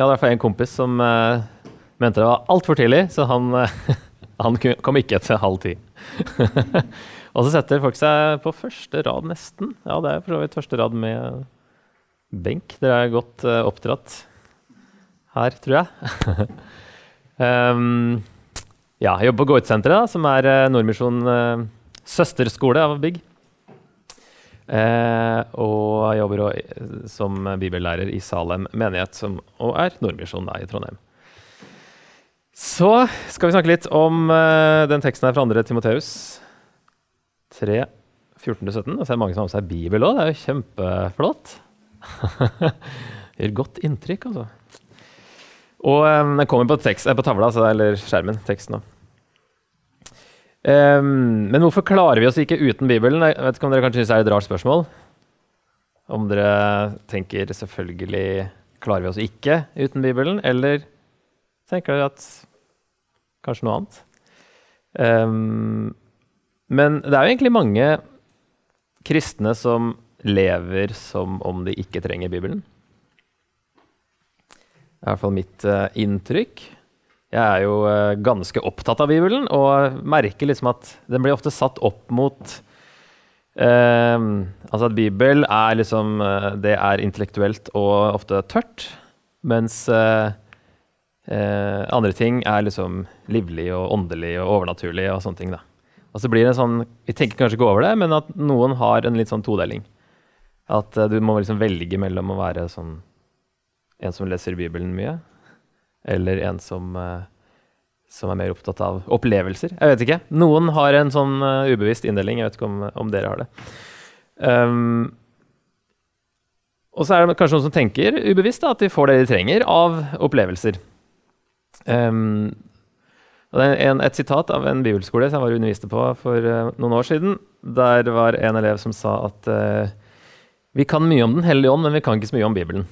Jeg hadde i hvert fall en kompis som uh, mente det var altfor tidlig, så han, uh, han kom ikke etter halv ti. og så setter folk seg på første rad, nesten. Ja, det er for så vidt første rad med benk. Dere er godt uh, oppdratt her, tror jeg. um, ja, jeg jobber på Goit-senteret, som er Nordmisjon søsterskole av Bygg. Eh, og jeg jobber også som bibellærer i Salem menighet, som og er Nordmisjonen i Trondheim. Så skal vi snakke litt om eh, den teksten her fra 2. Timoteus 3, 14-17. Og så er det mange som har med seg Bibel òg. Det er jo kjempeflott. Gjør godt inntrykk, altså. Og eh, den kommer på, tekst, på tavla, eller skjermen, teksten òg. Um, men hvorfor klarer vi oss ikke uten Bibelen? Jeg vet ikke om dere kanskje synes det er et rart spørsmål. Om dere tenker selvfølgelig klarer vi oss ikke uten Bibelen, eller tenker dere at kanskje noe annet? Um, men det er jo egentlig mange kristne som lever som om de ikke trenger Bibelen. Det er i hvert fall mitt uh, inntrykk. Jeg er jo uh, ganske opptatt av Bibelen og merker liksom at den blir ofte satt opp mot eh, Altså at Bibel er liksom uh, Det er intellektuelt og ofte tørt, mens andre ting er liksom livlig og åndelig og overnaturlig og sånne ting. da. Og så blir det sånn, Vi tenker kanskje ikke over det, men at noen har en litt sånn todeling. At du må liksom velge mellom å være sånn en som leser Bibelen mye, eller en som, uh, som, er mer opptatt av opplevelser. Jeg vet ikke. Noen har en sånn uh, ubevisst inndeling. Jeg vet ikke om, om dere har det. Um, og så er det kanskje noen som tenker ubevisst da, at de får det de trenger av opplevelser. Um, det er en, et sitat av en bibelskole som jeg var underviste på for uh, noen år siden. Der var en elev som sa at vi kan mye om Den hellige ånd, men vi kan ikke så mye om Bibelen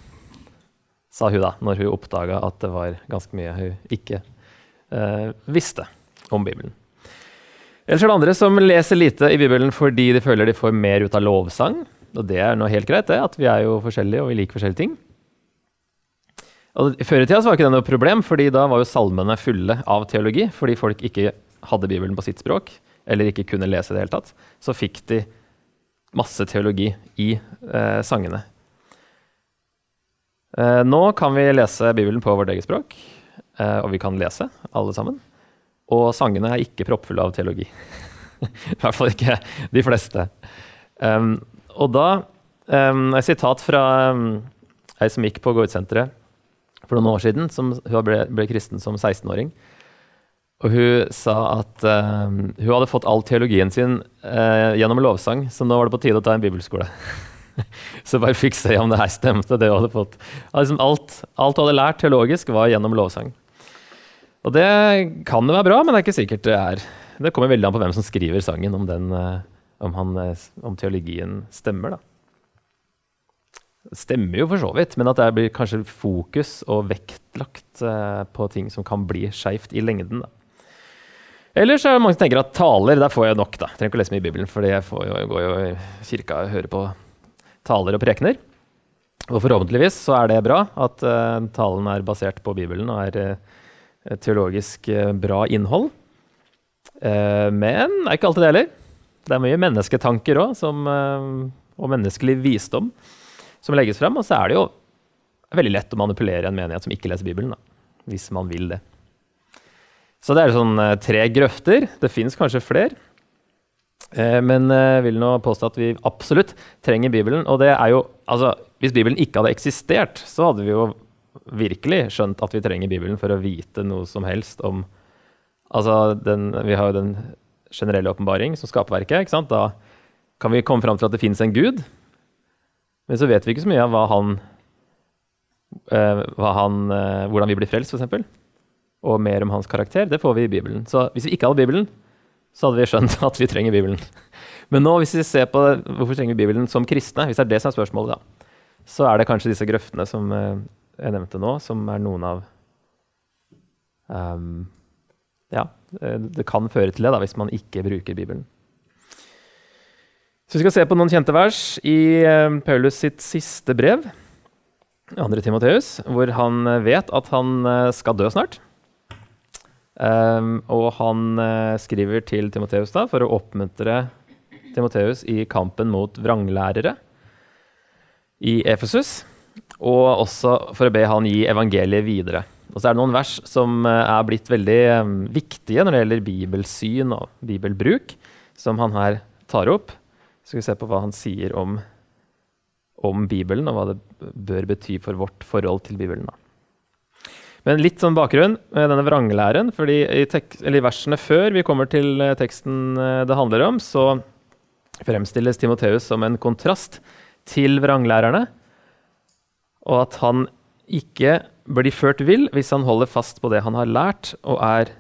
sa hun da, når hun oppdaga at det var ganske mye hun ikke eh, visste om Bibelen. Ellers er det andre som leser lite i Bibelen fordi de føler de får mer ut av lovsang. Og det er noe helt greit, det, at vi er jo forskjellige og vi liker forskjellige ting. Og Før i tida var ikke det noe problem, fordi da var jo salmene fulle av teologi. Fordi folk ikke hadde Bibelen på sitt språk, eller ikke kunne lese det hele tatt. Så fikk de masse teologi i eh, sangene nå kan vi lese Bibelen på vårt eget språk, eh, og vi kan lese, alle sammen. Og sangene er ikke proppfulle av teologi. I hvert fall ikke de fleste. Um, og da um, Et sitat fra um, ei som gikk på Gårdsenteret for noen år siden. Som, hun ble, ble kristen som 16-åring. Og hun sa at um, hun hadde fått all teologien sin uh, gjennom lovsang, så nå var det på tide å ta en bibelskole. så bare fikk se om det her stemte, det hadde fått. Altså, alt, alt hun hadde lært teologisk, var gjennom lovsang. Og det kan jo være bra, men det er ikke sikkert det er. Det kommer veldig an på hvem som skriver sangen, om, den, eh, om, han, eh, om teologien stemmer. Det stemmer jo for så vidt, men at det blir kanskje fokus og vektlagt eh, på ting som kan bli skeivt i lengden. da. Ellers er det mange som tenker at taler, der får jeg nok. da. Jeg trenger ikke å lese mye i Bibelen, for jeg, jeg går jo i kirka og hører på taler og prekener. Og forhåpentligvis så er det bra at uh, talen er basert på Bibelen og er uh, teologisk uh, bra innhold. men det er ikke alltid det heller. Det er mye mennesketanker òg, og menneskelig visdom som legges frem. Og så er det jo veldig lett å manipulere en menighet som ikke leser Bibelen, da, hvis man vil det. Så det er sånn tre grøfter. Det fins kanskje flere. Eh, men jeg eh, vil nå påstå at vi absolutt trenger Bibelen. Og det er jo Altså, hvis Bibelen ikke hadde eksistert, så hadde vi jo virkelig skjønt at vi trenger Bibelen for å vite noe som helst om Altså, den, vi har jo den generelle åpenbaring som skaperverket. ikke sant? Da kan vi komme fram til at det fins en gud. Men så vet vi ikke så mye av hva han hva han, eh, hvordan vi blir frelst, f.eks., og mer om hans karakter, det får vi i Bibelen. Så hvis vi ikke hadde Bibelen, så hadde vi skjønt at vi trenger Bibelen. Men nå, hvis vi ser på hvorfor trenger vi Bibelen som kristne, hvis det er det som er spørsmålet, da, så er det kanskje disse grøftene som eh, jeg nevnte nå, som er noen av um, Ja, eh, det kan føre til det da, hvis man ikke bruker Bibelen. Så Vi skal se på noen kjente vers i uh, Paulus sitt siste brev, 2. Timoteus, hvor han vet at han skal dø snart. Um, og han uh, skriver til Timoteus da, for å oppmuntre Timoteus i kampen mot vranglærere i Efesus og også for å be han gi evangeliet videre. Og så er det noen vers som uh, er blitt veldig um, viktige når det gjelder bibelsyn og bibelbruk, som han her tar opp. Så skal vi se på hva han sier om, om Bibelen, og hva det bør bety for vårt forhold til Bibelen. Da. Men litt sånn bakgrunn med denne vranglæren. fordi i, i, versene før vi kommer til teksten det handler om, så fremstilles Timoteus som en kontrast til vranglærerne og at han ikke blir ført vill hvis han holder fast på det han har lært og er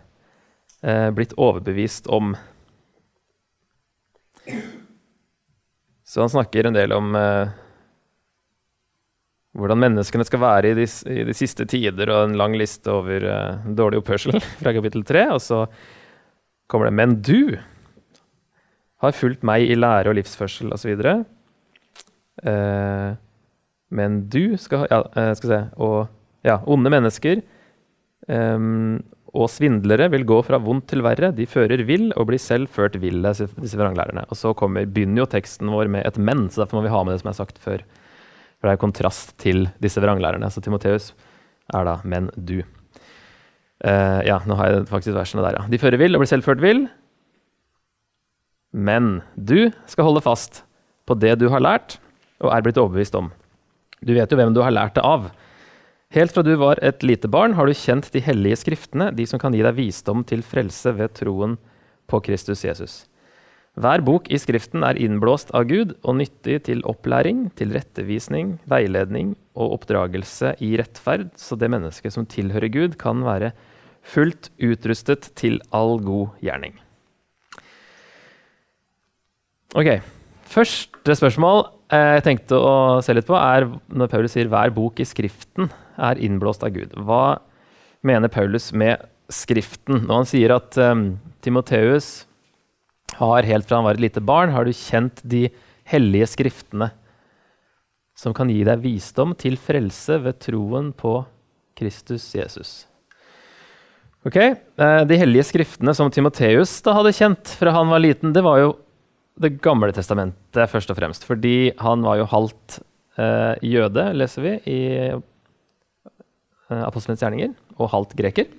eh, blitt overbevist om. Så han snakker en del om eh, hvordan menneskene skal være i de, i de, siste tider, og en lang liste over uh, dårlig oppførsel fra kapittel 3. Og så kommer det 'Men du har fulgt meg i lære og livsførsel', osv. Uh, men du skal, ja, uh, skal se, og ja, onde mennesker um, og svindlere vil gå fra vondt til verre. De fører vill og blir selv ført ville, disse vranglærerne. Og så kommer, begynner jo teksten vår med et 'men', så derfor må vi ha med det som er sagt før. For det er kontrast til disse vranglærerne. Så Timoteus er da 'men du'. Uh, ja, nå har jeg faktisk versene der, ja. De fører vill og blir selv ført vill. Men du skal holde fast på det du har lært og er blitt overbevist om. Du vet jo hvem du har lært det av. Helt fra du var et lite barn, har du kjent de hellige skriftene, de som kan gi deg visdom til frelse ved troen på Kristus Jesus. Hver bok i Skriften er innblåst av Gud og nyttig til opplæring, til rettevisning, veiledning og oppdragelse i rettferd, så det mennesket som tilhører Gud, kan være fullt utrustet til all god gjerning. Ok, Første spørsmål eh, jeg tenkte å se litt på, er når Paulus sier 'hver bok i Skriften er innblåst av Gud'. Hva mener Paulus med Skriften? Når han sier at um, Timoteus har helt fra han var et lite barn, har du kjent de hellige skriftene som kan gi deg visdom til frelse ved troen på Kristus Jesus. Ok, eh, De hellige skriftene som Timoteus hadde kjent fra han var liten, det var jo det gamle testamentet først og fremst. Fordi han var jo halvt eh, jøde, leser vi i eh, Apostelens gjerninger, og halvt greker.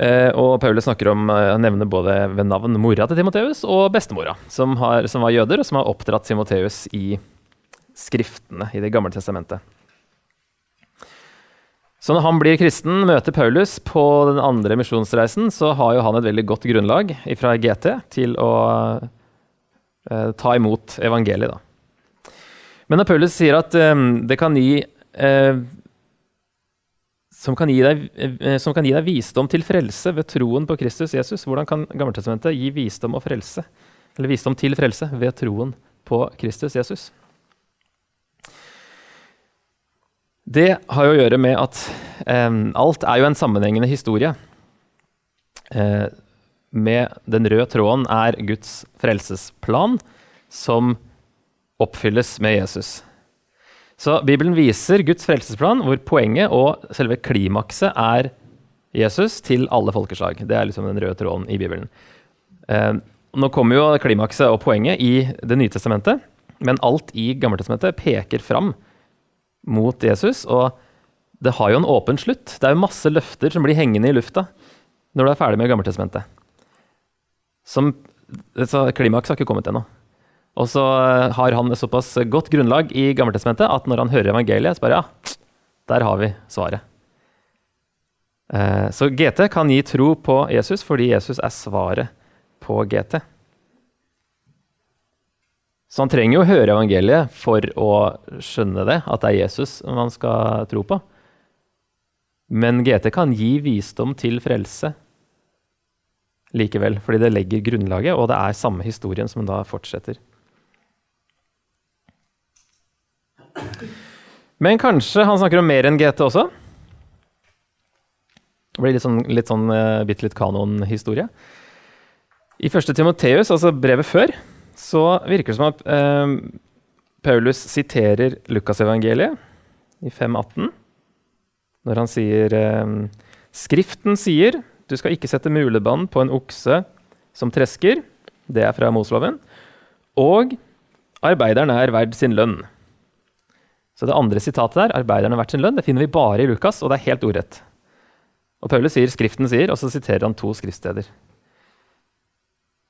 Eh, og Paulus snakker om, eh, nevner både ved navn mora til Timoteus og bestemora, som, har, som var jøder, og som har oppdratt Timoteus i skriftene i Det gamle testamentet. Så når han blir kristen, møter Paulus på den andre misjonsreisen, så har jo han et veldig godt grunnlag fra GT til å eh, ta imot evangeliet. Da. Men når Paulus sier at eh, det kan gi eh, som kan, deg, eh, som kan, gi deg, visdom til frelse ved troen på Kristus Jesus. Hvordan kan Gammeltestamentet gi visdom frelse, visdom til frelse ved troen på Kristus Jesus? Det har jo å gjøre med at eh, alt er jo en sammenhengende historie. Eh, med den røde tråden er Guds frelsesplan, som oppfylles med Jesus. Så Bibelen viser Guds frelsesplan, hvor poenget og selve klimakset er Jesus til alle folkeslag. Det er liksom den røde tråden i Bibelen. Eh, nå kommer jo klimakset og poenget i Det nye testamentet, men alt i Gammeltestamentet peker fram mot Jesus, og det har jo en åpen slutt. Det er jo masse løfter som blir hengende i lufta når du er ferdig med Gammeltestamentet som Klimaks har ikke kommet ennå. Og så eh, har han et såpass godt grunnlag i Gammeltestamentet at når han hører evangeliet, så bare ja, der har vi svaret. Eh, så GT kan gi tro på Jesus fordi Jesus er svaret på GT. Så han trenger jo å høre evangeliet for å skjønne det, at det er Jesus man skal tro på. Men GT kan gi visdom til frelse likevel, fordi det legger grunnlaget, og det er samme historien som da fortsetter. Men kanskje han snakker om mer enn GT også? Det blir litt sånn, litt sånn uh, bitte litt kanonhistorie. I første Timoteus, altså brevet før, så virker det som at uh, Paulus siterer Lukasevangeliet i 5.18, når han sier uh, Skriften sier du skal ikke sette mulebånd på en okse som tresker. Det er fra Mosloven. Og arbeideren er verd sin lønn. Så det andre sitatet der, 'arbeideren hvert sin lønn', det finner vi bare i Lukas, og det er helt ordrett. Og Paulus sier 'Skriften sier', og så siterer han to skriftsteder.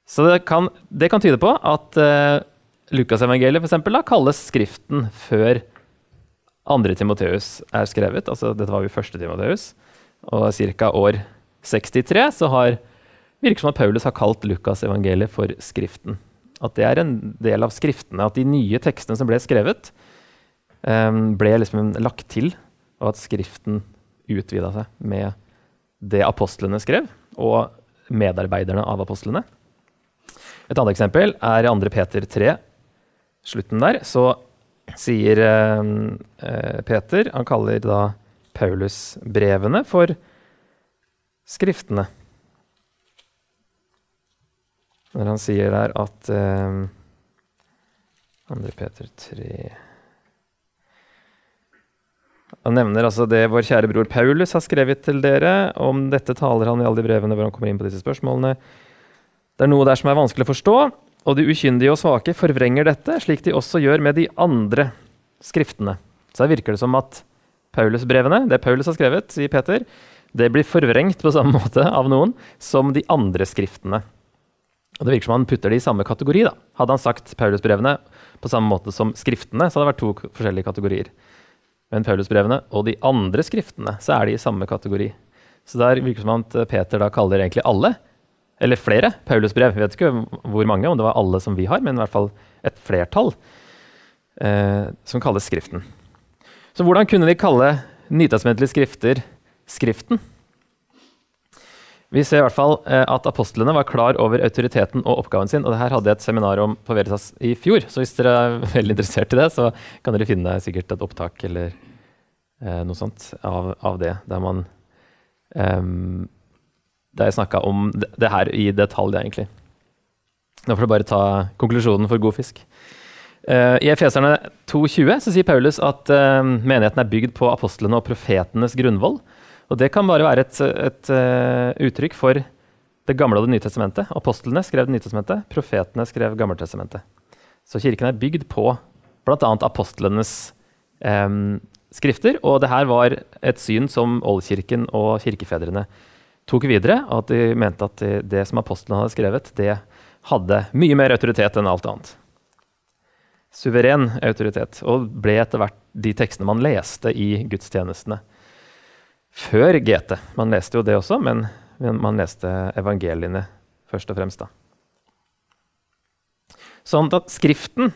Så det kan, det kan tyde på at uh, Lukasevangeliet kalles Skriften før andre Timoteus er skrevet. Altså, dette var jo første Timoteus. Og ca. år 63 så har virker som at Paulus har kalt Lukasevangeliet for Skriften. At det er en del av Skriftene. At de nye tekstene som ble skrevet, ble liksom lagt til, og at Skriften utvida seg med det apostlene skrev, og medarbeiderne av apostlene. Et annet eksempel er i 2. Peter 3, slutten der. Så sier eh, Peter Han kaller da Paulus-brevene for Skriftene. Når han sier der at eh, 2. Peter 3 Han nevner altså det vår kjære bror Paulus har skrevet til dere. Om dette taler han i alle de brevene hvor han kommer inn på disse spørsmålene. Det er noe der som er vanskelig å forstå, og de ukyndige og svake forvrenger dette, slik de også gjør med de andre skriftene. Så her virker det som at Paulus-brevene, det Paulus har skrevet, sier Peter, det blir forvrengt på samme måte av noen som de andre skriftene. Og Det virker som han putter det i samme kategori. da. Hadde han sagt Paulus-brevene på samme måte som skriftene, så hadde det vært to forskjellige kategorier. Men Paulusbrevene og de andre skriftene, så er de i samme kategori. Så der virker det som at Peter da kaller egentlig alle, eller flere, Paulusbrev. Jeg vet ikke hvor mange, om det var alle som vi har, men i hvert fall et flertall, eh, som kalles Skriften. Så hvordan kunne de kalle nytestamentlige skrifter Skriften. Vi ser i hvert fall eh, at apostlene var klar over autoriteten og oppgaven sin. og det her hadde jeg et seminar om på Veritas i fjor, så hvis dere er veldig interessert i det, så kan dere finne sikkert et opptak eller eh, noe sånt av, av, det, der man um, Der jeg snakka om det, det, her i detalj, egentlig. Nå får du bare ta konklusjonen for god fisk. Uh, I Efeserne 2,20 så sier Paulus at uh, menigheten er bygd på apostlene og profetenes grunnvoll. Og det kan bare være et, et uh, uttrykk for Det gamle og Det nye testamentet. Apostlene skrev Det nye testamentet, profetene skrev Gammeltestamentet. Så kirken er bygd på bl.a. apostlenes um, skrifter. Og det her var et syn som oldkirken og kirkefedrene tok videre. Og at de mente at det, det som apostlene hadde skrevet, det hadde mye mer autoritet enn alt annet. Suveren autoritet. Og ble etter hvert de tekstene man leste i gudstjenestene før GT. Man leste jo det også, men man leste evangeliene først og fremst. da. Sånn at Skriften,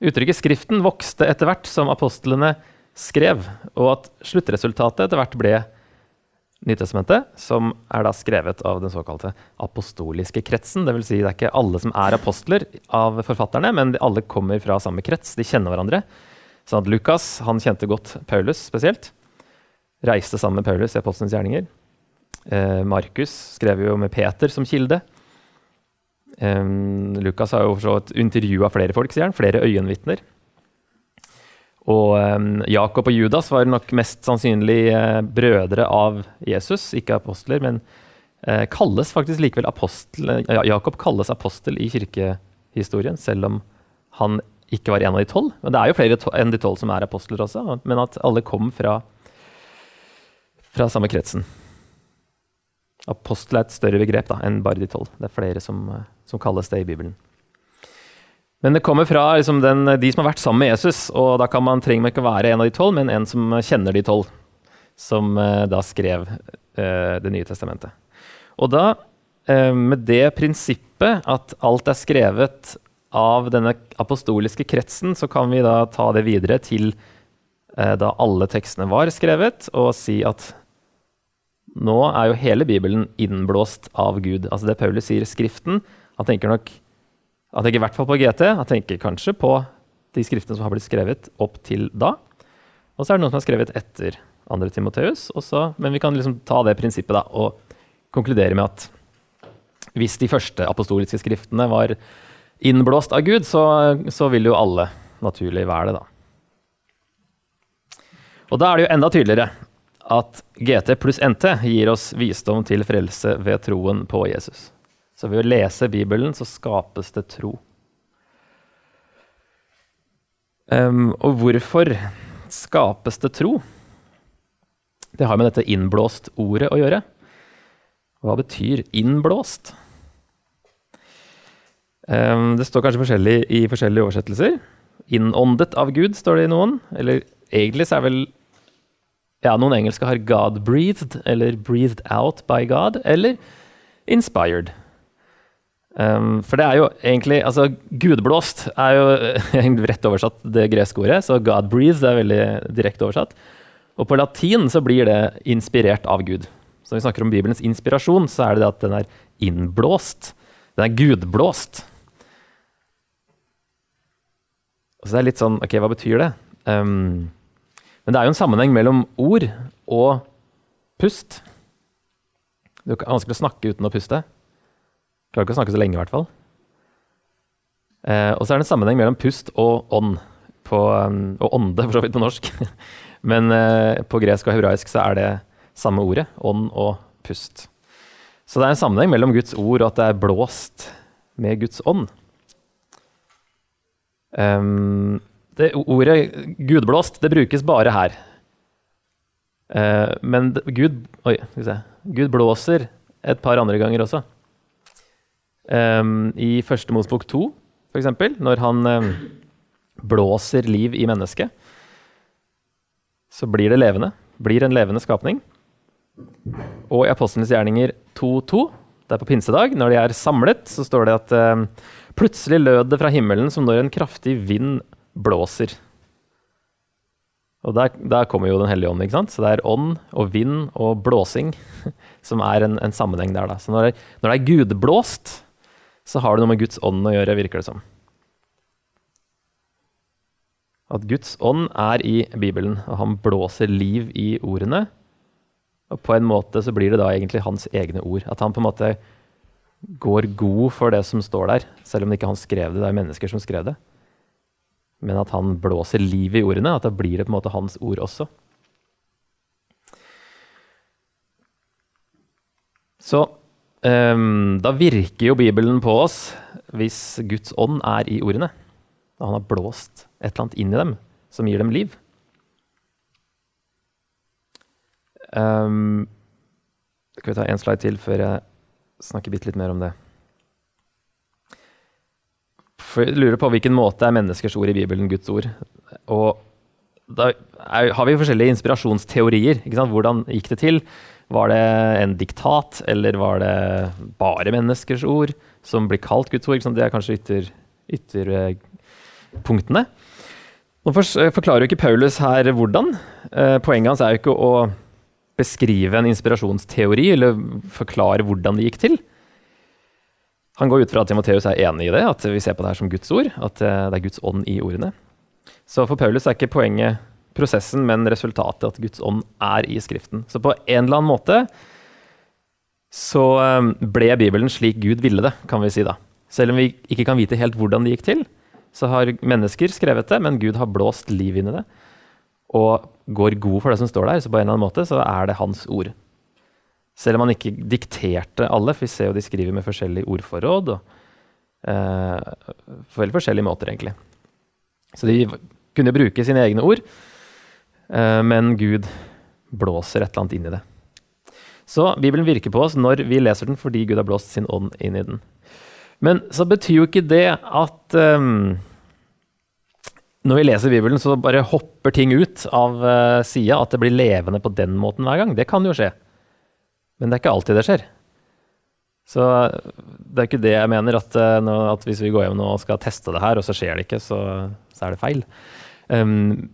uttrykket 'Skriften' vokste etter hvert som apostlene skrev, og at sluttresultatet etter hvert ble Nytestamentet, som er da skrevet av den såkalte apostoliske kretsen. Dvs. Si det er ikke alle som er apostler av forfatterne, men alle kommer fra samme krets. De kjenner hverandre. Sånn at Lukas han kjente godt Paulus spesielt reiste sammen med Paulus i apostelens gjerninger. Eh, Markus skrev jo med Peter som kilde. Eh, Lukas har jo så intervjua flere folk, sier han. Flere øyenvitner. Og eh, Jakob og Judas var nok mest sannsynlig eh, brødre av Jesus, ikke apostler, men eh, kalles faktisk likevel apostel. Ja, Jakob kalles apostel i kirkehistorien, selv om han ikke var en av de tolv. Men det er jo flere enn de tolv som er apostler også, men at alle kom fra fra samme kretsen. Apostel er et større begrep da, enn bare de tolv. Det er flere som, eh, som, kalles det i Bibelen. Men det kommer fra liksom, den, de som har vært sammen med Jesus, og da man, trenger man ikke være en av de tolv, men en som kjenner de tolv, som uh, da skrev uh, Det nye testamentet. Og da, uh, med det prinsippet at alt er skrevet av denne apostoliske kretsen, så kan vi da ta det videre til eh, da alle tekstene var skrevet, og si at nå er jo hele Bibelen innblåst av Gud. Altså det Paulus sier, Skriften. Han tenker nok han tenker i hvert fall på GT. Han tenker kanskje på de skriftene som har blitt skrevet opp til da. Og så er det noen som er skrevet etter 2. Timoteus. Men vi kan liksom ta det prinsippet da, og konkludere med at hvis de første apostoliske skriftene var innblåst av Gud, så, så vil jo alle naturlig være det, da. Og da er det jo enda tydeligere at GT pluss NT gir oss visdom til frelse ved troen på Jesus. Så ved å lese Bibelen så skapes det tro. Um, og hvorfor skapes det tro? Det har med dette innblåst ordet å gjøre. Hva betyr innblåst? Um, det står kanskje forskjellig i forskjellige oversettelser. Innåndet av Gud, står det i noen. Eller egentlig så er vel ja, Noen engelske har 'God breathed' eller 'breathed out by God' eller 'inspired'. Um, for det er jo egentlig Altså, gudblåst er jo rett oversatt det greske ordet, så 'God breathed' er veldig direkte oversatt. Og på latin så blir det 'inspirert av Gud'. Så når vi snakker om Bibelens inspirasjon, så er det det at den er innblåst. Den er gudblåst. Så det er litt sånn Ok, hva betyr det? Um, men det er jo en sammenheng mellom ord og pust. Det er vanskelig å snakke uten å puste. Klarer ikke å snakke så lenge, i hvert fall. Eh, og så er det en sammenheng mellom pust og ånd. På, um, og ånde, for så vidt, på norsk. Men eh, på gresk og hebraisk så er det samme ordet. Ånd og pust. Så det er en sammenheng mellom Guds ord og at det er blåst med Guds ånd. Um, det ordet 'gudblåst' det brukes bare her. Uh, men Gud, oi, Gud blåser et par andre ganger også. Um, I første Mosbok 2, f.eks., når han um, blåser liv i mennesket, så blir det levende. Blir en levende skapning. Og i Apostlenes gjerninger 2.2, det er på pinsedag, når de er samlet, så står det at um, plutselig lød det fra himmelen som når en kraftig vind blåser. Og der, der, kommer jo Den hellige ånd. ikke sant? Så det er ånd og vind og blåsing som er en, en sammenheng der. da. Så når det, når det er gudblåst, så har det noe med Guds ånd å gjøre, virker det som. At Guds ånd er i Bibelen, og han blåser liv i ordene. Og på en måte så blir det da egentlig hans egne ord. At han på en måte går god for det som står der, selv om det ikke han skrev det, det er mennesker som skrev det men at han blåser liv i ordene. At da blir det på en måte hans ord også. Så um, da virker jo Bibelen på oss hvis Guds ånd er i ordene. Da han har blåst et eller annet inn i dem som gir dem liv. Um, skal vi ta en slide til før jeg snakker bitte litt mer om det? For jeg lurer på hvilken måte er menneskers ord i Bibelen Guds ord. Og da er, har vi forskjellige inspirasjonsteorier. Hvordan gikk det til? Var det en diktat, eller var det bare menneskers ord som blir kalt Guds ord? Det er kanskje ytterpunktene. Ytter, Nå forklarer jo ikke Paulus her hvordan. Eh, poenget hans er jo ikke å beskrive en inspirasjonsteori eller forklare hvordan det gikk til. Han går ut fra at Timoteus er enig i det, at vi ser på det her som Guds ord. At eh, det er Guds ånd i ordene. Så for Paulus er ikke poenget prosessen, men resultatet, at Guds ånd er i Skriften. Så på en eller annen måte så eh, ble Bibelen slik Gud ville det, kan vi si da. Selv om vi ikke kan vite helt hvordan det gikk til, så har mennesker skrevet det, men Gud har blåst liv inn i det. Og går god for det som står der, så på en eller annen måte så er det hans ord. Selv om han ikke dikterte alle, for vi ser jo de skriver med forskjellige ordforråd. Og, eh, veldig forskjellige måter, egentlig. Så de kunne bruke sine egne ord, eh, men Gud blåser et eller annet inn i det. Så Bibelen virker på oss når vi leser den fordi Gud har blåst sin ånd inn i den. Men så betyr jo ikke det at um, når vi leser Bibelen, så bare hopper ting ut av uh, sida. At det blir levende på den måten hver gang. Det kan jo skje. Men det er ikke alltid det skjer. Så det er ikke det jeg mener, at, eh, at hvis vi går hjem nå og skal teste det her, og så skjer det ikke, så, så er det feil. Um,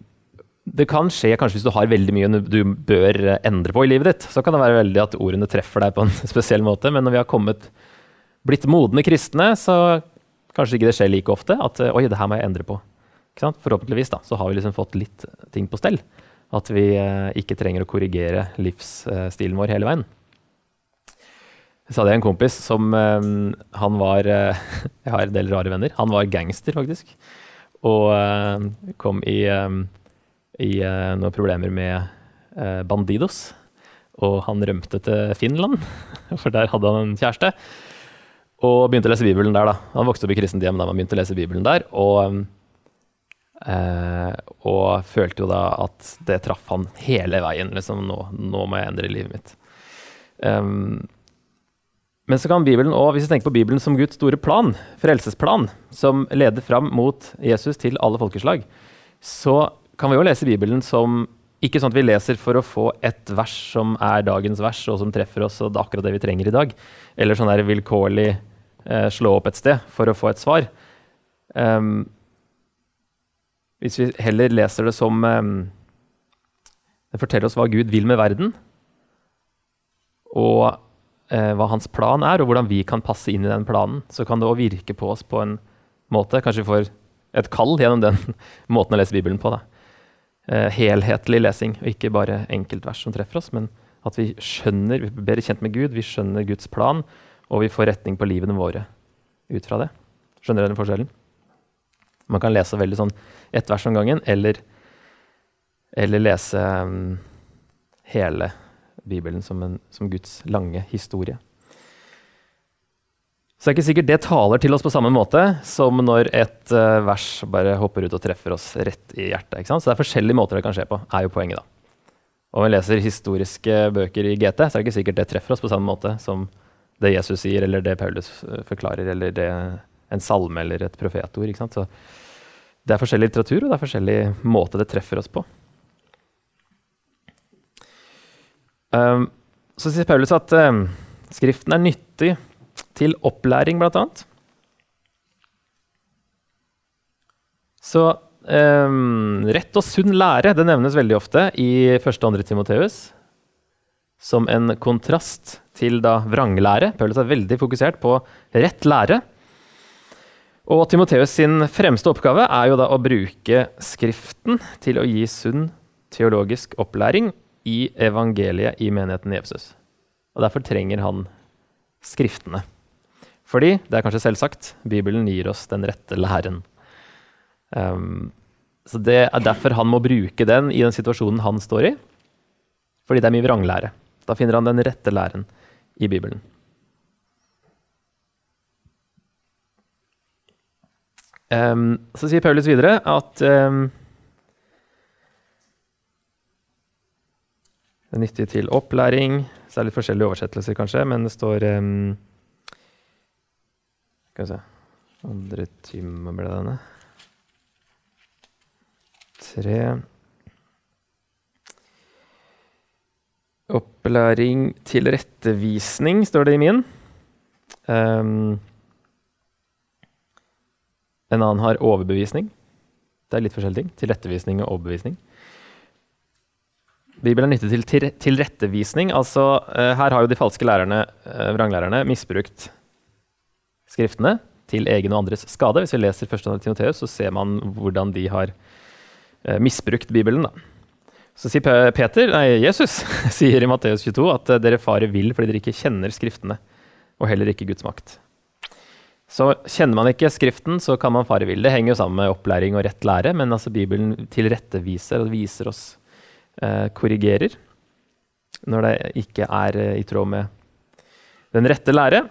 det kan skje kanskje hvis du har veldig mye du bør endre på i livet ditt. Så kan det være veldig at ordene treffer deg på en spesiell måte. Men når vi har kommet, blitt modne kristne, så kanskje ikke det skjer like ofte. At oi, det her må jeg endre på. Forhåpentligvis da, så har vi liksom fått litt ting på stell. At vi eh, ikke trenger å korrigere livsstilen vår hele veien. Så hadde jeg en kompis som eh, Han var eh, Jeg har en del rare venner. Han var gangster, faktisk. Og kom i, i noen problemer med Bandidos. Og han rømte til Finland, for der hadde han en kjæreste. Og begynte å lese Bibelen der, da. Han vokste opp i kristent hjem da man begynte å lese Bibelen der. Og og følte jo da at det traff han hele veien. Liksom, nå, nå må jeg endre livet mitt. Um, men så kan Bibelen også, hvis vi tenker på Bibelen som Guds store plan, frelsesplan, som leder fram mot Jesus til alle folkeslag, så kan vi jo lese Bibelen som ikke sånn at vi leser for å få et vers som er dagens vers, og som treffer oss, og det er akkurat det vi trenger i dag. Eller sånn der vilkårlig eh, slå opp et sted for å få et svar. Um, hvis vi heller leser det som um, Det forteller oss hva Gud vil med verden, og uh, hva hans plan er, og hvordan vi kan passe inn i den planen, så kan det òg virke på oss på en måte. Kanskje vi får et kall gjennom den måten å lese Bibelen på. Eh, helhetlig lesing, og ikke bare enkeltvers som treffer oss, men at vi skjønner, vi blir bedre kjent med Gud, vi skjønner Guds plan, og vi får retning på livene våre ut fra det. Skjønner dere den forskjellen? Man kan lese veldig sånn ett vers om gangen, eller, eller lese um, hele Bibelen som, en, som, Guds lange historie. Så det er ikke sikkert det taler til oss på samme måte som når et uh, vers bare hopper ut og treffer oss rett i hjertet. Så det er forskjellige måter det kan skje på, er jo poenget, da. Om vi leser historiske bøker i GT, så er det ikke sikkert det treffer oss på samme måte som det Jesus sier, eller det Paulus eh, forklarer, eller det, en salme eller et profetord. Så det er forskjellig litteratur, og det er forskjellig måte det treffer oss på. Um, så sier Paulus at um, Skriften er nyttig til opplæring, annet. Så um, rett og sunn lære det nevnes veldig ofte i 1. og 2. Timoteus som en kontrast til da vranglære. Paulus er veldig fokusert på rett lære. Og Timoteus sin fremste oppgave er jo da å bruke Skriften til å gi sunn teologisk opplæring i evangeliet i menigheten i Efesus. Og derfor trenger han Skriftene. Fordi, det er kanskje selvsagt, Bibelen gir oss den rette læren. Um, så Det er derfor han må bruke den i den situasjonen han står i. Fordi det er mye vranglære. Da finner han den rette læren i Bibelen. Um, så sier Paulus videre at um, det er nyttig til opplæring. Så det er litt forskjellige oversettelser, kanskje, men det står um, Skal vi se Andre time ble det denne. Tre Opplæring til rettevisning, står det i min. Um, en annen har overbevisning. Det er litt forskjellige ting. Tilrettevisning og overbevisning. Bibelen er nyttig til tilrettevisning. Altså, uh, her har jo de falske lærerne, uh, vranglærerne misbrukt skriftene til egen og andres skade. Hvis vi leser 1. Timoteus, så ser man hvordan de har uh, misbrukt Bibelen. Da. Så sier Peter, nei, Jesus sier i Matteus 22 at dere farer vill fordi dere ikke kjenner Skriftene, og heller ikke Guds makt. Så kjenner man ikke Skriften, så kan man fare vill. Det henger jo sammen med opplæring og rett lære, men altså Bibelen tilretteviser og viser oss, eh, korrigerer, når det ikke er eh, i tråd med den rette lære.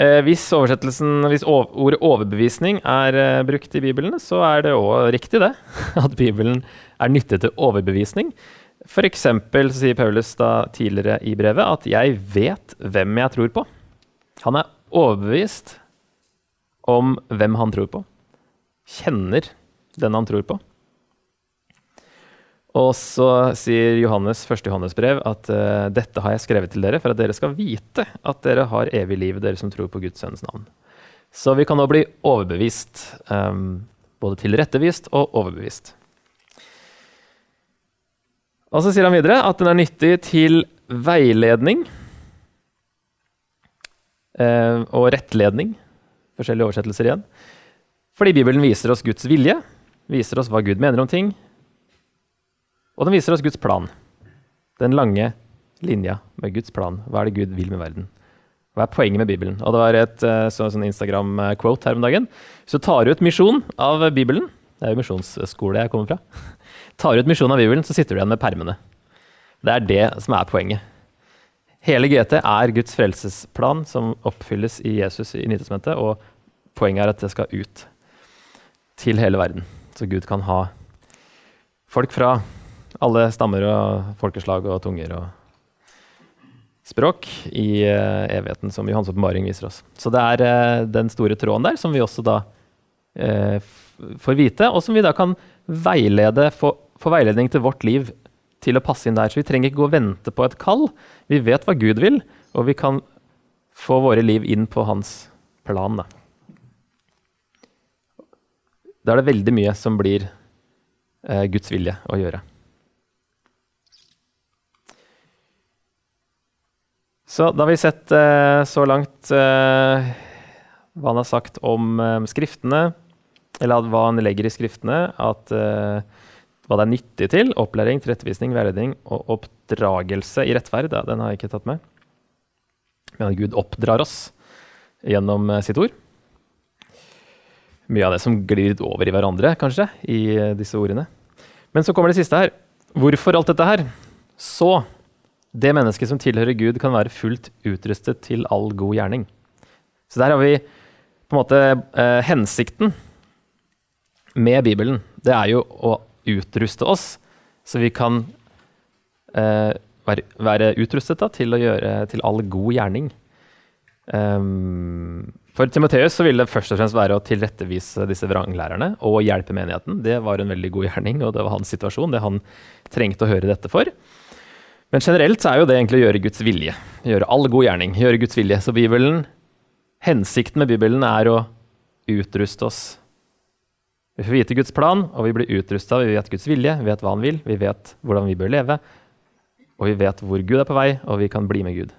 Eh, hvis, hvis ordet overbevisning er eh, brukt i Bibelen, så er det òg riktig, det. At Bibelen er nyttig til overbevisning. F.eks. sier Paulus da tidligere i brevet at 'jeg vet hvem jeg tror på'. Han er overbevist om hvem han tror på. Kjenner den han tror på. Og så sier Johannes, 1. Johannes brev at uh, dette har jeg skrevet til dere for at dere skal vite at dere har evig liv, dere som tror på Guds sønns navn. Så vi kan nå bli overbevist. Um, både tilrettevist og overbevist. Og så sier han videre at den er nyttig til veiledning uh, og rettledning. Forskjellige oversettelser igjen. Fordi Bibelen viser oss Guds vilje, viser oss hva Gud mener om ting, og den viser oss Guds plan. Den lange linja med Guds plan. Hva er det Gud vil med verden? Hva er poenget med Bibelen? Og Det var et eh, så, sånn Instagram-quote her om dagen. Hvis du tar ut misjon av Bibelen Det er jo misjonsskole jeg kommer fra. Tar ut misjon av Bibelen, så sitter du igjen med permene. Det er det som er poenget. Hele GT er Guds frelsesplan som oppfylles i Jesus i Nytestamentet, og poenget er at det skal ut til hele verden. Så Gud kan ha folk fra alle stammer og folkeslag og tunger og språk i uh, evigheten, som Johans åpenbaring viser oss. Så det er uh, den store tråden der som vi også da uh, får vite, og som vi da kan veilede, få, få, veiledning til vårt liv til å passe inn der. Så vi trenger ikke gå og vente på et kall. Vi vet hva Gud vil, og vi kan få våre liv inn på hans plan. Da, da er det veldig mye som blir Guds vilje å gjøre. Så da har vi sett uh, så langt uh, hva han har sagt om uh, skriftene, eller hva han legger i skriftene, at hva det er nyttig til. Opplæring, tilrettevisning, veiledning og oppdragelse i rettferd. Ja, den har jeg ikke tatt med. Men at Gud oppdrar oss gjennom sitt ord. Mye av det som glir over i hverandre, kanskje, i disse ordene. Men så kommer det siste her. Hvorfor alt dette her? Så det mennesket som tilhører Gud, kan være fullt utrustet til all god gjerning. Så der har vi på en måte eh, hensikten med Bibelen. Det er jo å utruste oss, så vi kan eh, være, være, utrustet da, til gjøre til all god gjerning. Um, for Timoteus så ville det først og fremst være å tilrettevise disse vranglærerne og hjelpe menigheten. Det var en veldig god gjerning, og det var hans situasjon, det han trengte å høre dette for. Men generelt så er jo det egentlig å gjøre Guds vilje. Gjøre all god gjerning. Gjøre Guds vilje. Så Bibelen, hensikten med Bibelen er å utruste oss. Vi får vite Guds plan, og vi blir utrusta. Vi vet Guds vilje, vi vet hva han vil, vi vet hvordan vi bør leve. Og vi vet hvor Gud er på vei, og vi kan bli med Gud.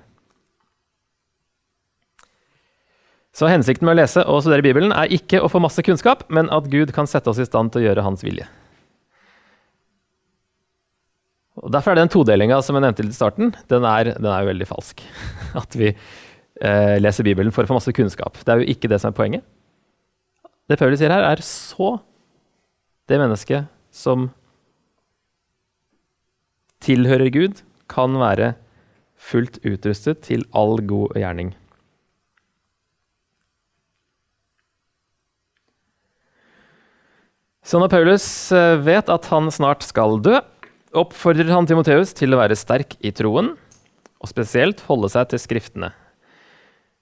Så hensikten med å lese og studere Bibelen er ikke å få masse kunnskap, men at Gud kan sette oss i stand til å gjøre hans vilje. Og Derfor er den todelinga som jeg nevnte litt i starten, den er, den er jo veldig falsk. At vi eh, leser Bibelen for å få masse kunnskap. Det er jo ikke det som er poenget. Det Paulus sier her, er så det mennesket som tilhører Gud, kan være fullt utrustet til all god gjerning. Så når Paulus eh, vet at han snart skal dø, oppfordrer han Timoteus til å være sterk i troen, og spesielt holde seg til Skriftene.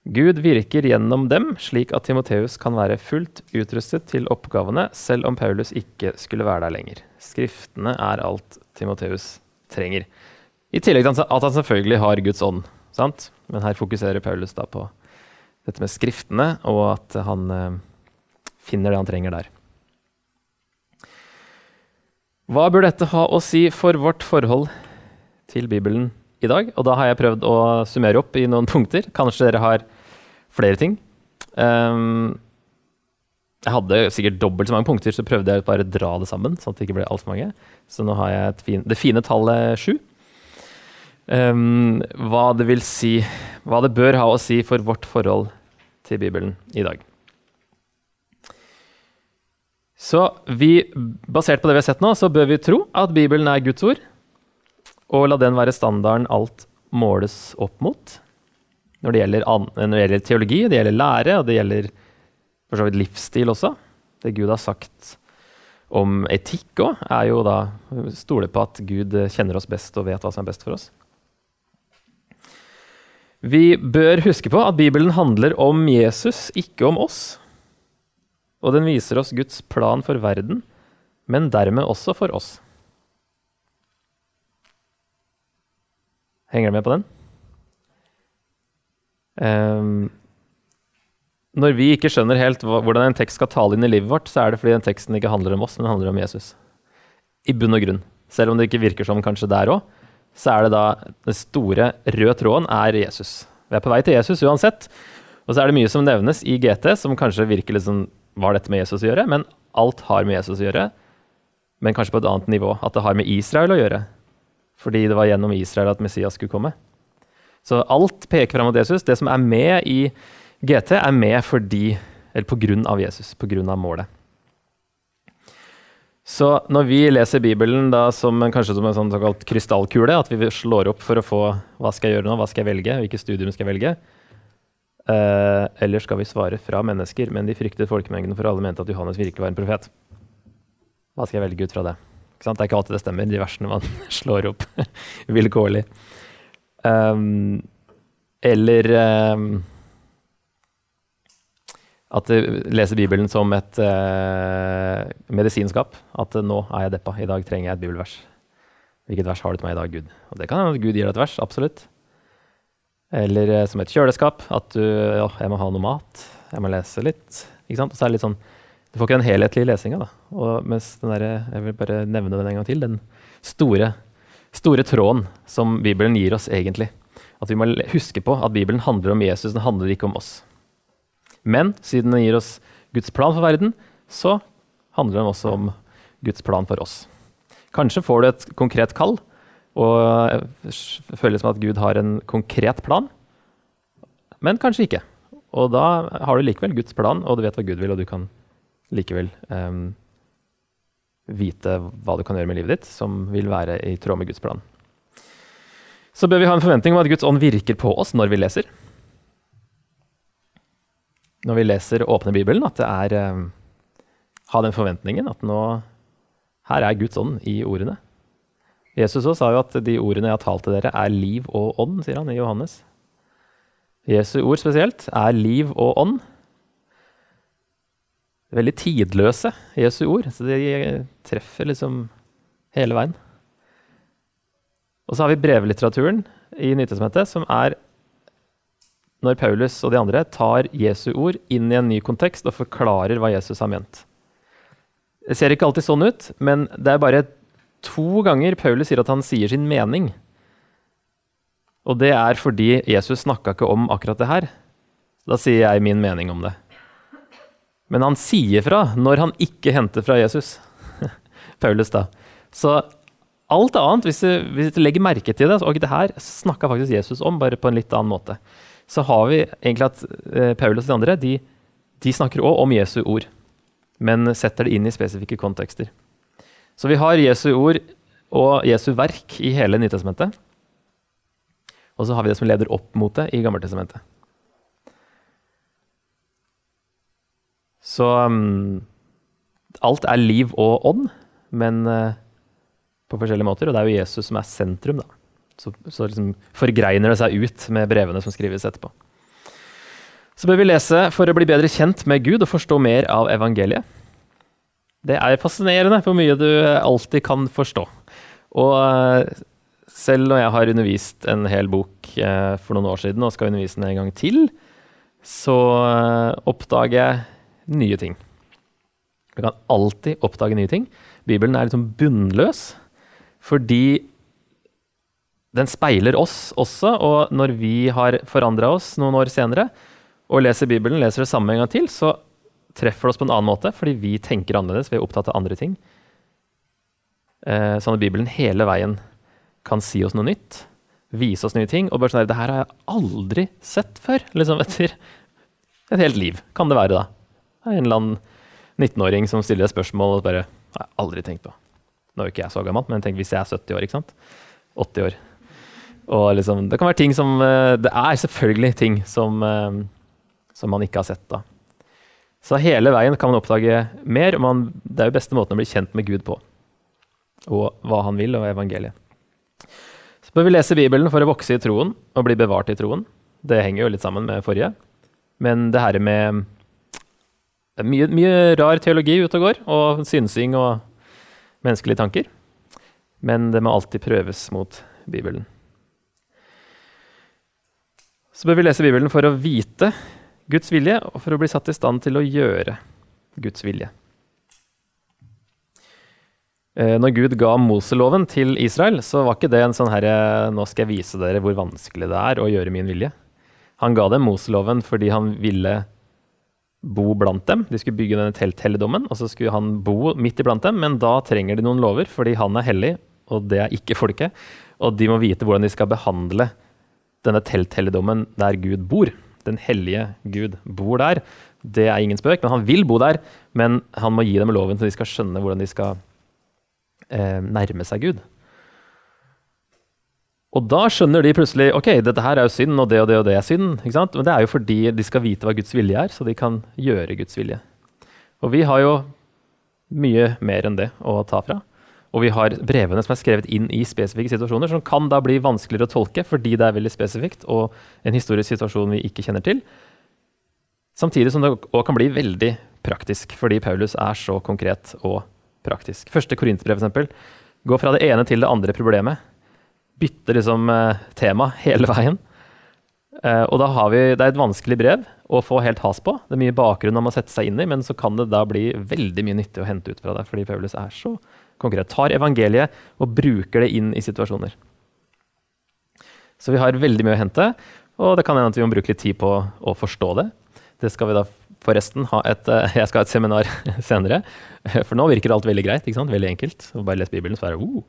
Gud virker gjennom dem, slik at Timoteus kan være fullt utrustet til oppgavene, selv om Paulus ikke skulle være der lenger. Skriftene er alt Timoteus trenger. I tillegg til at han selvfølgelig har Guds ånd. Sant? Men her fokuserer Paulus da på dette med Skriftene, og at han eh, finner det han trenger der. Hva bør dette ha å si for vårt forhold til Bibelen i dag? Og da har jeg prøvd å summere opp i noen punkter. Kanskje dere har flere ting. Um, jeg hadde sikkert dobbelt så mange punkter, så prøvde jeg bare å dra det sammen. sånn at det ikke ble alt for mange. Så nå har jeg fin, det fine tallet sju. Um, hva det vil si Hva det bør ha å si for vårt forhold til Bibelen i dag. Så vi, basert på det vi har sett nå, så bør vi tro at Bibelen er Guds ord, og la den være standarden alt måles opp mot. Når det gjelder, når det gjelder teologi, det gjelder lære, og det gjelder for så vidt livsstil også. Det Gud har sagt om etikk òg, er jo da stole på at Gud kjenner oss best og vet hva som er best for oss. Vi bør huske på at Bibelen handler om Jesus, ikke om oss. Og den viser oss Guds plan for verden, men dermed også for oss. Henger du med på den? Um, når vi ikke skjønner helt hvordan en tekst skal tale inn i livet vårt, så er det fordi den teksten ikke handler om oss, men handler om Jesus. I bunn og grunn. Selv om det ikke virker som kanskje der òg, så er det da den store røde tråden er Jesus. Vi er på vei til Jesus uansett. Og så er det mye som nevnes i GT som kanskje virker litt sånn Hva har dette med Jesus å gjøre? Men alt har med Jesus å gjøre, men kanskje på et annet nivå. At det har med Israel å gjøre. Fordi det var gjennom Israel at Messias skulle komme. Så alt peker fram mot Jesus. Det som er med i GT, er med fordi Eller på grunn av Jesus. På grunn av målet. Så når vi leser Bibelen da som, kanskje som en sånn såkalt krystallkule, at vi slår opp for å få hva skal jeg gjøre nå, hva skal jeg velge, hvilket studium skal jeg velge, eh, eller skal vi svare fra mennesker, men de fryktet folkemengden, for alle mente at Johannes virkelig var en profet. Hva skal jeg velge ut fra det? Det er ikke alltid det stemmer, de versene man slår opp vilkårlig. Um, eller um, at du leser Bibelen som et uh, medisinskap. At uh, 'nå er jeg deppa, i dag trenger jeg et bibelvers'. Hvilket vers har du til meg i dag, Gud? Og det kan hende at Gud gir deg et vers, absolutt. Eller uh, som et kjøleskap. At du ja, 'jeg må ha noe mat', jeg må lese litt. Ikke sant? Og så er det litt sånn, Du får ikke den helhetlige lesinga. da. Og mens den der, Jeg vil bare nevne den en gang til. Den store, store tråden som Bibelen gir oss, egentlig. At vi må huske på at Bibelen handler om Jesus, den handler ikke om oss. Men siden den gir oss Guds plan for verden, så handler den også om Guds plan for oss. Kanskje får du et konkret kall og føles som at Gud har en konkret plan, men kanskje ikke. Og da har du likevel Guds plan, og du vet hva Gud vil, og du kan likevel um, vite hva du kan gjøre med livet ditt som vil være i tråd med Guds plan. Så bør vi ha en forventning om at Guds ånd virker på oss når vi leser når vi leser åpne Bibelen, at det er um, Ha den forventningen at nå Her er Guds ånd i ordene. Jesus også sa jo at de ordene jeg har talt til dere, er liv og ånd, sier han i Johannes. Jesu ord spesielt er liv og ånd. Veldig tidløse Jesu ord, så de treffer liksom hele veien. Og så har vi brevlitteraturen i Nytestamentet, som er når Paulus og de andre tar Jesu ord inn i en ny kontekst og forklarer hva Jesus har ment. Det ser ikke alltid sånn ut, men det er bare to ganger Paulus sier at han sier sin mening. Og det er fordi Jesus snakka ikke om akkurat det her. Da sier jeg min mening om det. Men han sier fra når han ikke henter fra Jesus. Paulus, da. Så alt annet, hvis du, hvis du legger merke til det, og det her snakka faktisk Jesus om, bare på en litt annen måte så har vi egentlig at eh, Paulus og de andre de, de snakker òg om Jesu ord, men setter det inn i spesifikke kontekster. Så vi har Jesu ord og Jesu verk i hele Nytestamentet. Og så har vi det som leder opp mot det i Gammeltestamentet. Så um, alt er liv og ånd, men uh, på forskjellige måter. Og det er jo Jesus som er sentrum, da. Så, så liksom forgreiner det seg ut med brevene som skrives etterpå. Så bør vi lese for å bli bedre kjent med Gud og forstå mer av evangeliet. Det er fascinerende hvor mye du alltid kan forstå. Og eh, selv når jeg har undervist en hel bok eh, for noen år siden og skal undervise den en gang til, så eh, oppdager jeg nye ting. Du kan alltid oppdage nye ting. Bibelen er liksom bunnløs fordi den speiler oss også, og når vi har forandra oss noen år senere og leser Bibelen, leser det samme en gang til, så treffer det oss på en annen måte fordi vi tenker annerledes, vi er opptatt av andre ting. Eh, sånn at Bibelen hele veien kan si oss noe nytt, vise oss nye ting. Og bare sånn her, det her har jeg aldri sett før. Liksom etter et helt liv, kan det være, da. En eller annen 19-åring som stiller et spørsmål og bare har jeg aldri tenkt på. Nå er jo ikke jeg så gammel, men tenk hvis jeg er 70 år, ikke sant. 80 år. Og liksom, det kan være ting som eh, Det er selvfølgelig ting som, eh, som man ikke har sett. da. Så hele veien kan man oppdage mer. og man, Det er jo beste måten å bli kjent med Gud på. Og hva han vil, og evangeliet. Så bør vi lese Bibelen for å vokse i troen og bli bevart i troen. Det henger jo litt sammen med forrige. Men det her med det er mye, mye rar teologi ute og går, og synsing og menneskelige tanker. Men det må alltid prøves mot Bibelen. Så bør vi lese Bibelen for å vite Guds vilje, og for å bli satt i stand til å gjøre Guds vilje. Eh, når Gud ga Moseloven til Israel, så var ikke det en sånn herre Nå skal jeg vise dere hvor vanskelig det er å gjøre min vilje. Han ga dem Moseloven fordi han ville bo blant dem. De skulle bygge denne telthelligdommen, og så skulle han bo midt iblant dem. Men da trenger de noen lover, fordi han er hellig, og det er ikke folket. Og de må vite hvordan de skal behandle denne telthelligdommen der Gud bor. Den hellige Gud bor der. Det er ingen spøk, men han vil bo der. Men han må gi dem loven, så de skal skjønne hvordan de skal eh, nærme seg Gud. Og da skjønner de plutselig ok, dette her er jo synd, og det og det og det er synd. ikke sant? Men det er jo fordi de skal vite hva Guds vilje er, så de kan gjøre Guds vilje. Og vi har jo mye mer enn det å ta fra. Og vi har brevene som er skrevet inn i spesifikke situasjoner, som kan da bli vanskeligere å tolke fordi det er veldig spesifikt og en historisk situasjon vi ikke kjenner til. Samtidig som det òg kan bli veldig praktisk, fordi Paulus er så konkret og praktisk. Første Korintbrev, f.eks., går fra det ene til det andre problemet bytter liksom eh, tema hele veien. Uh, og da har vi, Det er et vanskelig brev å få helt has på. Det er mye bakgrunn man må sette seg inn i, men så kan det da bli veldig mye nyttig å hente ut fra det, fordi Paulus er så konkret. Tar evangeliet og bruker det inn i situasjoner. Så vi har veldig mye å hente, og det kan hende at vi må bruke litt tid på å forstå det. Det skal vi da forresten ha et, uh, Jeg skal ha et seminar senere, for nå virker alt veldig greit. ikke sant? Veldig enkelt. Og bare lese Bibelen, så er det uh.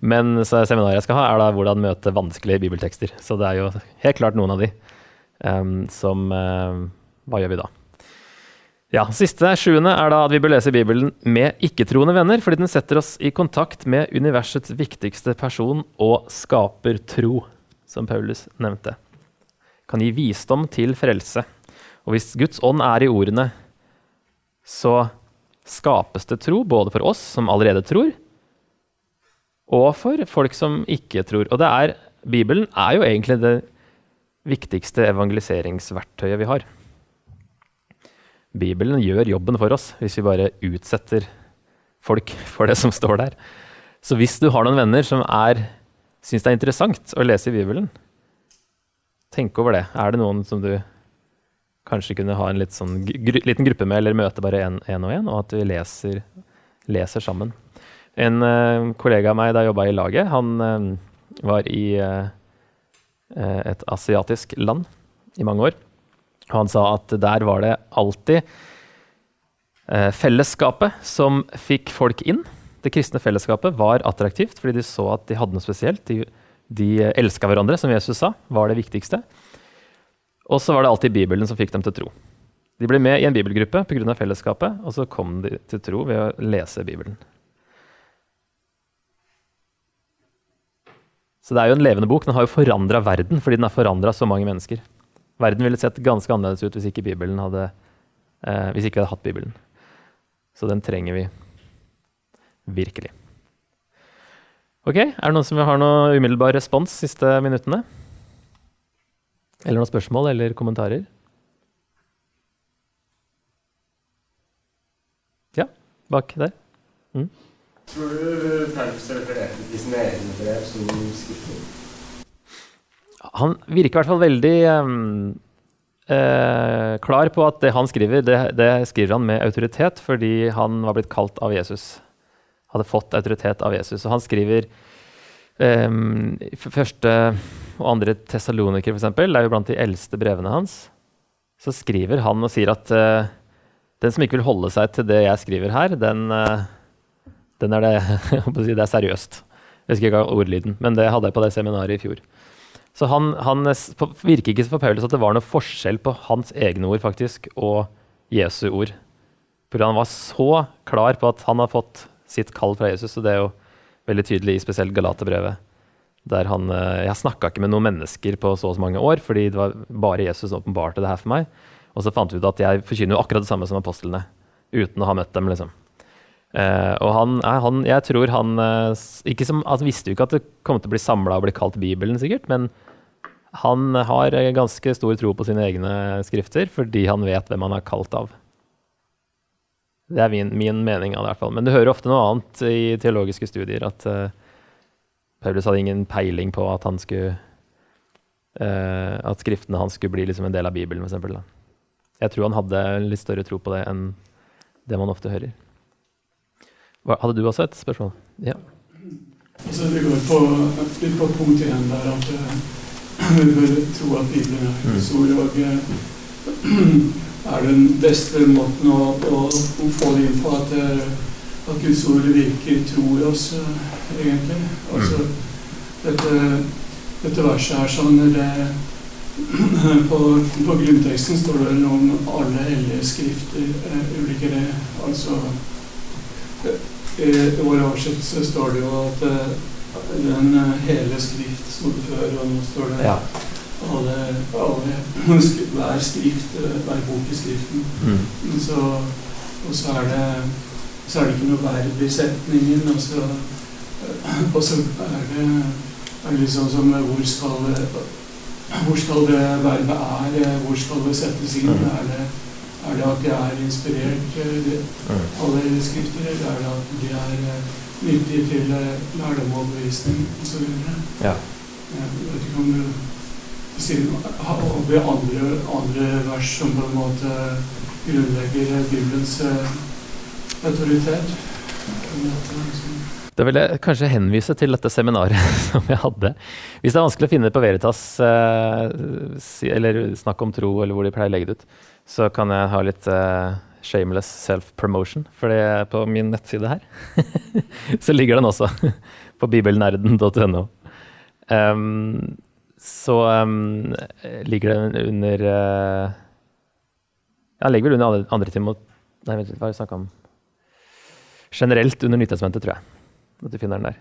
Men seminaret jeg skal ha, er da hvordan møte vanskelige bibeltekster. Så det er jo helt klart noen av de um, som uh, Hva gjør vi da? Ja, Siste, sjuende, er da at vi bør lese Bibelen med ikke-troende venner, fordi den setter oss i kontakt med universets viktigste person og skaper tro, som Paulus nevnte. Kan gi visdom til frelse. Og hvis Guds ånd er i ordene, så skapes det tro, både for oss som allerede tror, og for folk som ikke tror. Og det er, Bibelen er jo egentlig det viktigste evangeliseringsverktøyet vi har. Bibelen gjør jobben for oss hvis vi bare utsetter folk for det som står der. Så hvis du har noen venner som syns det er interessant å lese i Bibelen, tenk over det. Er det noen som du kanskje kunne ha en sånn, gr liten gruppe med, eller møte bare én og én, og at vi leser, leser sammen? En uh, kollega av meg da jeg jobba i laget, han uh, var i uh, et asiatisk land i mange år. Han sa at der var det alltid fellesskapet som fikk folk inn. Det kristne fellesskapet var attraktivt fordi de så at de hadde noe spesielt. De, de elska hverandre, som Jesus sa, var det viktigste. Og så var det alltid Bibelen som fikk dem til tro. De ble med i en bibelgruppe pga. fellesskapet, og så kom de til tro ved å lese Bibelen. Så det er jo en levende bok. Den har jo forandra verden fordi den har forandra så mange mennesker. Verden ville sett ganske annerledes ut hvis ikke, hadde, eh, hvis ikke vi hadde hatt Bibelen. Så den trenger vi virkelig. Ok, Er det noen som har noe umiddelbar respons de siste minuttene? Eller noen spørsmål eller kommentarer? Ja, bak der. Mm. Tror du Paulus refererte til sine egne brev som skriftlig? Han virker i hvert fall veldig um, uh, klar på at det han skriver, det, det, skriver han med autoritet fordi han var blitt kalt av Jesus. Hadde fått autoritet av Jesus. Og han skriver um, første og andre Tessaloniker, f.eks., er jo blant de eldste brevene hans. Så skriver han og sier at uh, den som ikke vil holde seg til det jeg skriver her, den uh, den er det, det er seriøst. Jeg husker ikke ordlyden, men det hadde jeg på det seminaret i fjor. Så han, han virker ikke for Paulus at det var noe forskjell på hans egne ord faktisk, og Jesu ord. For han var så klar på at han har fått sitt kall fra Jesus, og det er jo veldig tydelig i spesielt Galaterbrevet. Der han eh, Jeg snakka ikke med noen mennesker på så og så mange år, fordi det var bare Jesus som åpenbarte det her for meg. Og så fant vi ut at jeg forkynner jo akkurat det samme som apostlene, uten å ha møtt dem, liksom. Uh, og han, han, jeg tror han uh, ikke som, altså visste jo ikke at det kom til å bli samla og bli kalt Bibelen, sikkert, men han har ganske stor tro på sine egne skrifter fordi han vet hvem han er kalt av. Det er min, min mening av det, i hvert fall. Men du hører ofte noe annet i teologiske studier, at uh, Paulus hadde ingen peiling på at han skulle uh, at skriftene hans skulle bli liksom en del av Bibelen, f.eks. Jeg tror han hadde litt større tro på det enn det man ofte hører. Hva, hadde du også et spørsmål? Ja. Altså, det går på, litt på punkt igjen der at eh, vi bør tro at Bibelen er Guds ord. Og eh, er den beste måten å, å, å få det inn på at, eh, at Guds ord virker, tror oss, eh, egentlig. Altså, dette, dette verset her sånn det, på, på grunnteksten står det noe om alle hellige skrifter, ulike det. Altså I vår oversettelse står det jo at eh, den eh, hele skrift sto før, og nå står det Ja. alle, alle hver skrift, eh, hver bok i skriften. Mm. Så, og så er det så er det ikke noe verb i setningen, og så, og så er det, er det liksom som hvor skal hvor skal det verbet er, hvor skal det settes inn? Mm. Er det, det at de er inspirert, eh, Mm. alle skrifter, eller er det at de er eh, nyttige til eh, lærdom og bevisning osv.? Ja. Jeg vet ikke om du sier noe andre, andre vers som på en måte grunnlegger Bibelens eh, autoritet. Da vil jeg kanskje henvise til dette seminaret som jeg hadde. Hvis det er vanskelig å finne det på Veritas, eh, eller Snakk om tro, eller hvor de pleier å legge det ut, så kan jeg ha litt uh, shameless self-promotion. For det er på min nettside her så ligger den også. På bibelnerden.no. Um, så um, ligger den under uh, Ja, den ligger vel under andre, andre timot... Nei, vent litt, hva har vi snakka om? Generelt under Nytestamentet, tror jeg at du finner den der.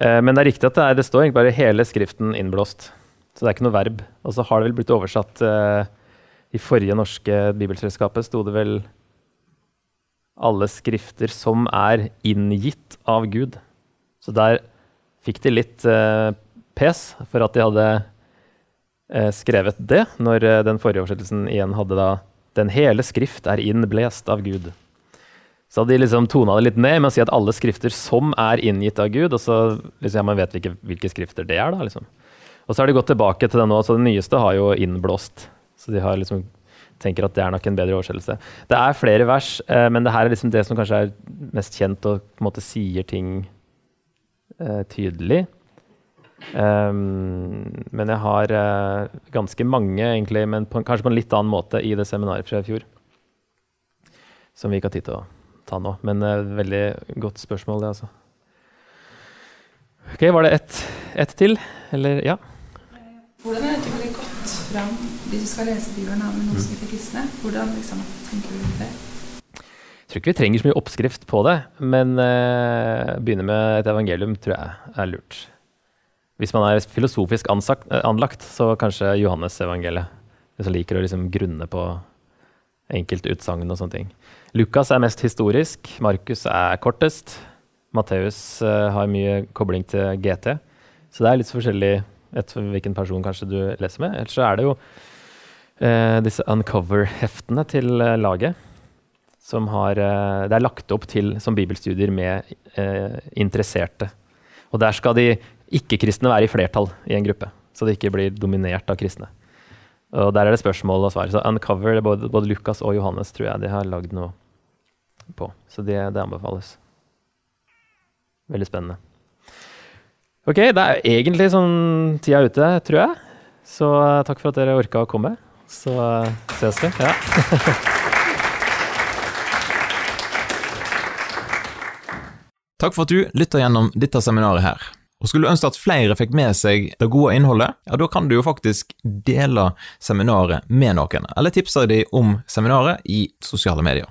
Uh, men det er riktig at det, er, det står egentlig bare hele skriften innblåst. Så det er ikke noe verb. Og så har det vel blitt oversatt eh, I forrige norske bibelselskapet sto det vel alle skrifter som er inngitt av Gud. Så der fikk de litt eh, pes for at de hadde eh, skrevet det, når eh, den forrige oversettelsen igjen hadde da Den hele skrift er innblest av Gud. Så hadde de liksom tona det litt ned med å si at alle skrifter som er inngitt av Gud, og så liksom, ja, man vet hvilke, hvilke skrifter det er, da. liksom. Og så har de gått tilbake til det nå, så det nyeste har jo innblåst. Så de har liksom tenker at det er nok en bedre oversettelse. Det er flere vers, eh, men det her er liksom det som kanskje er mest kjent og på en måte sier ting eh, tydelig. Um, men jeg har eh, ganske mange, egentlig, men på, kanskje på en litt annen måte i det seminaret fra i fjor. Som vi ikke har tid til å ta nå. Men eh, veldig godt spørsmål, det, altså. Ok, var det ett et til? Eller ja? Hvordan er det fram hvis du skal lese Bibelen med noen som ikke er kristne? Hvordan liksom, tenker du det? Jeg tror ikke vi trenger så mye oppskrift på det, men uh, begynne med et evangelium tror jeg er lurt. Hvis man er filosofisk ansagt, eh, anlagt, så kanskje Johannes-evangeliet. Hvis man liker å liksom grunne på enkelte utsagn og sånne ting. Lukas er mest historisk, Markus er kortest. Matteus uh, har mye kobling til GT. Så det er litt forskjellig etter hvilken person kanskje du leser med. Ellers så er det jo eh, disse uncover-heftene til eh, laget som har eh, Det er lagt opp til som bibelstudier med eh, interesserte. Og der skal de ikke-kristne være i flertall i en gruppe, så de ikke blir dominert av kristne. Og der er det spørsmål og svar. Så Uncover, både, både Lukas og Johannes, tror jeg de har lagd noe på. Så det, det anbefales. Veldig spennende. Ok, det er egentlig sånn tida er ute, tror jeg. Så eh, takk for at dere orka å komme. Så eh, ses vi. Ja. Takk for at du lytter gjennom dette seminaret her. Og skulle du ønske at flere fikk med seg det gode innholdet, ja, da kan du jo faktisk dele seminaret med noen, eller tipse dem om seminaret i sosiale medier.